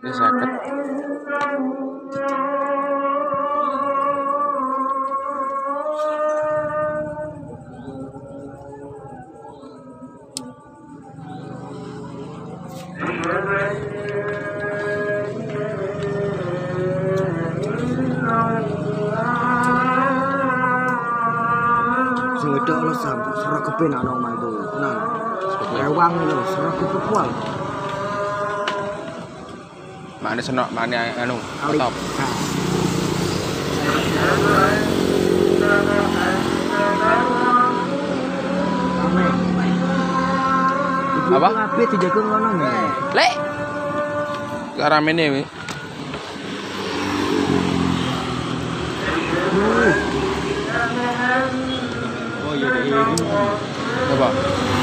Ini sakit. Jodoh lo sambut serak kepenak nong madu. Nah, lewang lo serak kepenak. Makne senok, makne anu, top. Apa? Kabeh dijaga ngono nih. Lek. Ke ramene wi. Oh iya iya. Coba. Bang.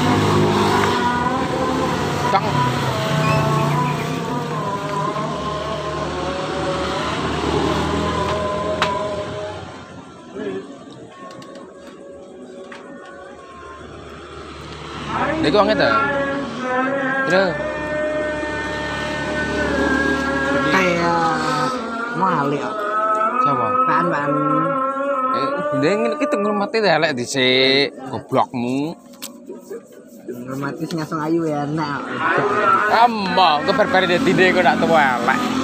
Ini kok ngeta? Ini Kayak malik kok. siapa? Pan pan. Eh, dia ngene kita ngurmati elek dhisik, goblokmu. Ngurmati sing ayu ya enak. Ambo, kebar-bari dia tidak kok nak tua elek.